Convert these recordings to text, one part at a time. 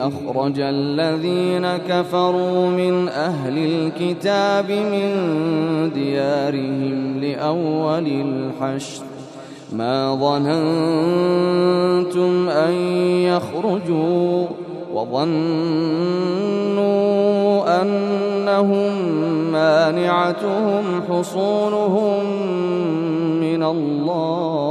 أخرج الذين كفروا من أهل الكتاب من ديارهم لأول الحشر. ما ظننتم أن يخرجوا وظنوا أنهم مانعتهم حصونهم من الله.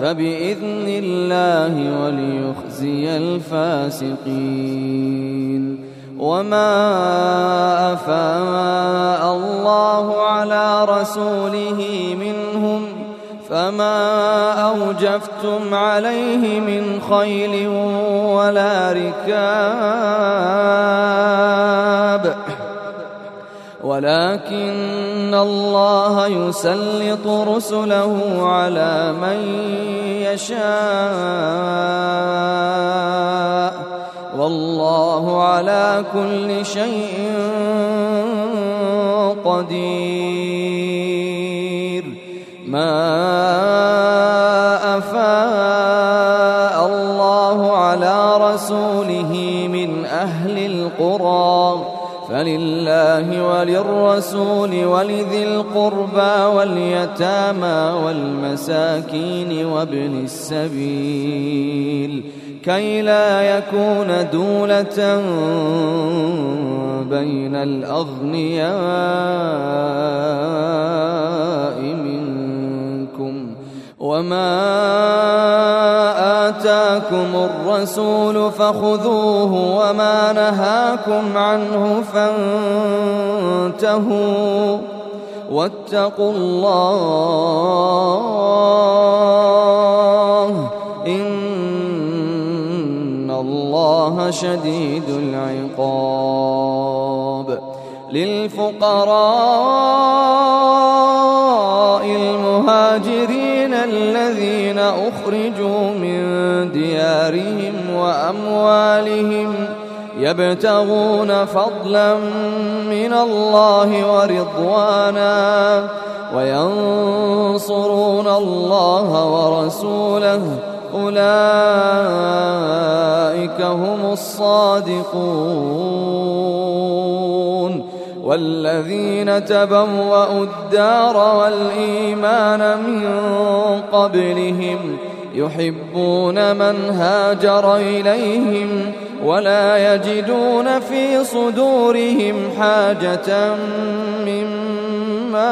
فبإذن الله وليخزي الفاسقين. وما أفاء الله على رسوله منهم فما أوجفتم عليه من خيل ولا ركاب. ولكن الله يسلط رسله على من يشاء. والله على كل شيء قدير. ما فلله وللرسول ولذي القربى واليتامى والمساكين وابن السبيل كي لا يكون دولة بين الأغنياء منكم. وما آتاكم الرسول فخذوه وما نهاكم عنه فانتهوا واتقوا الله إن الله شديد العقاب للفقراء المهاجرين الذين أخرجوا ديارهم وأموالهم يبتغون فضلا من الله ورضوانا وينصرون الله ورسوله. أولئك هم الصادقون. والذين تبوأوا الدار والإيمان من قبلهم يحبون من هاجر إليهم ولا يجدون في صدورهم حاجة مما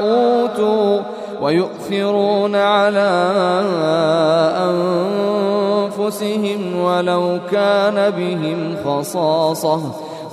أوتوا ويؤثرون على أنفسهم ولو كان بهم خصاصة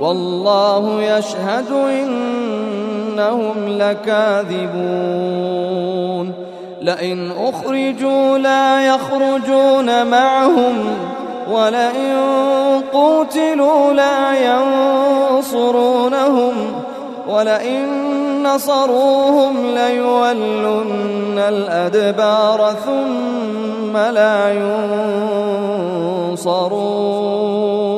والله يشهد إنهم لكاذبون. لئن أخرجوا لا يخرجون معهم ولئن قوتلوا لا ينصرونهم ولئن نصروهم ليولن الأدبار ثم لا ينصرون.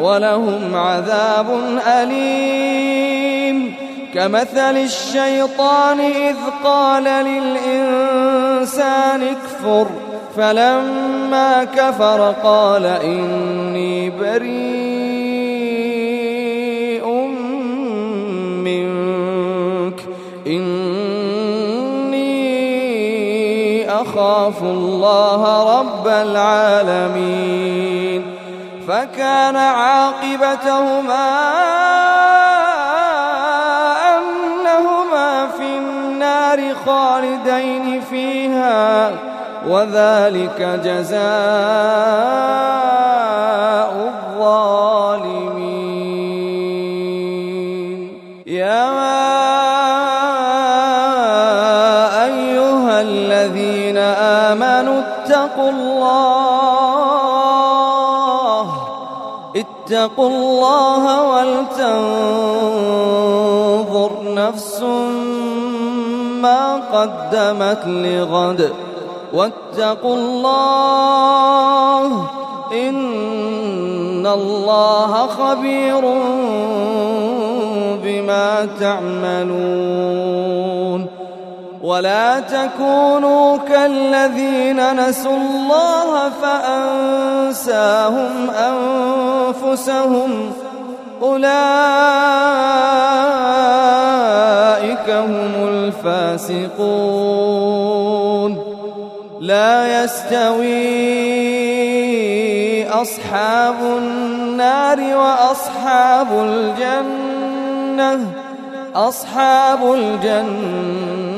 ولهم عذاب أليم. كمثل الشيطان إذ قال للإنسان اكفر فلما كفر قال إني بريء منك إني أخاف الله رب العالمين. فكان عاقبتهما أنهما في النار خالدين فيها وذلك جزاء الظالمين. يا أيها الذين آمنوا اتقوا الله اتقوا الله ولتنظر نفس ما قدمت لغد. واتقوا الله إن الله خبير بما تعملون. ولا تكونوا كالذين نسوا الله فأنساهم أنفسهم أولئك هم الفاسقون لا يستوي أصحاب النار وأصحاب الجنة أصحاب الجنة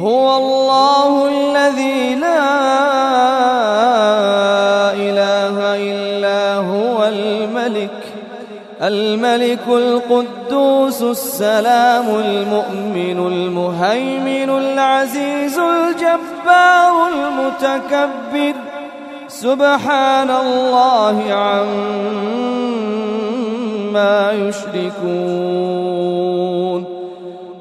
هو الله الذي لا إله إلا هو الملك الملك القدوس السلام المؤمن المهيمن العزيز الجبار المتكبر. سبحان الله عما يشركون.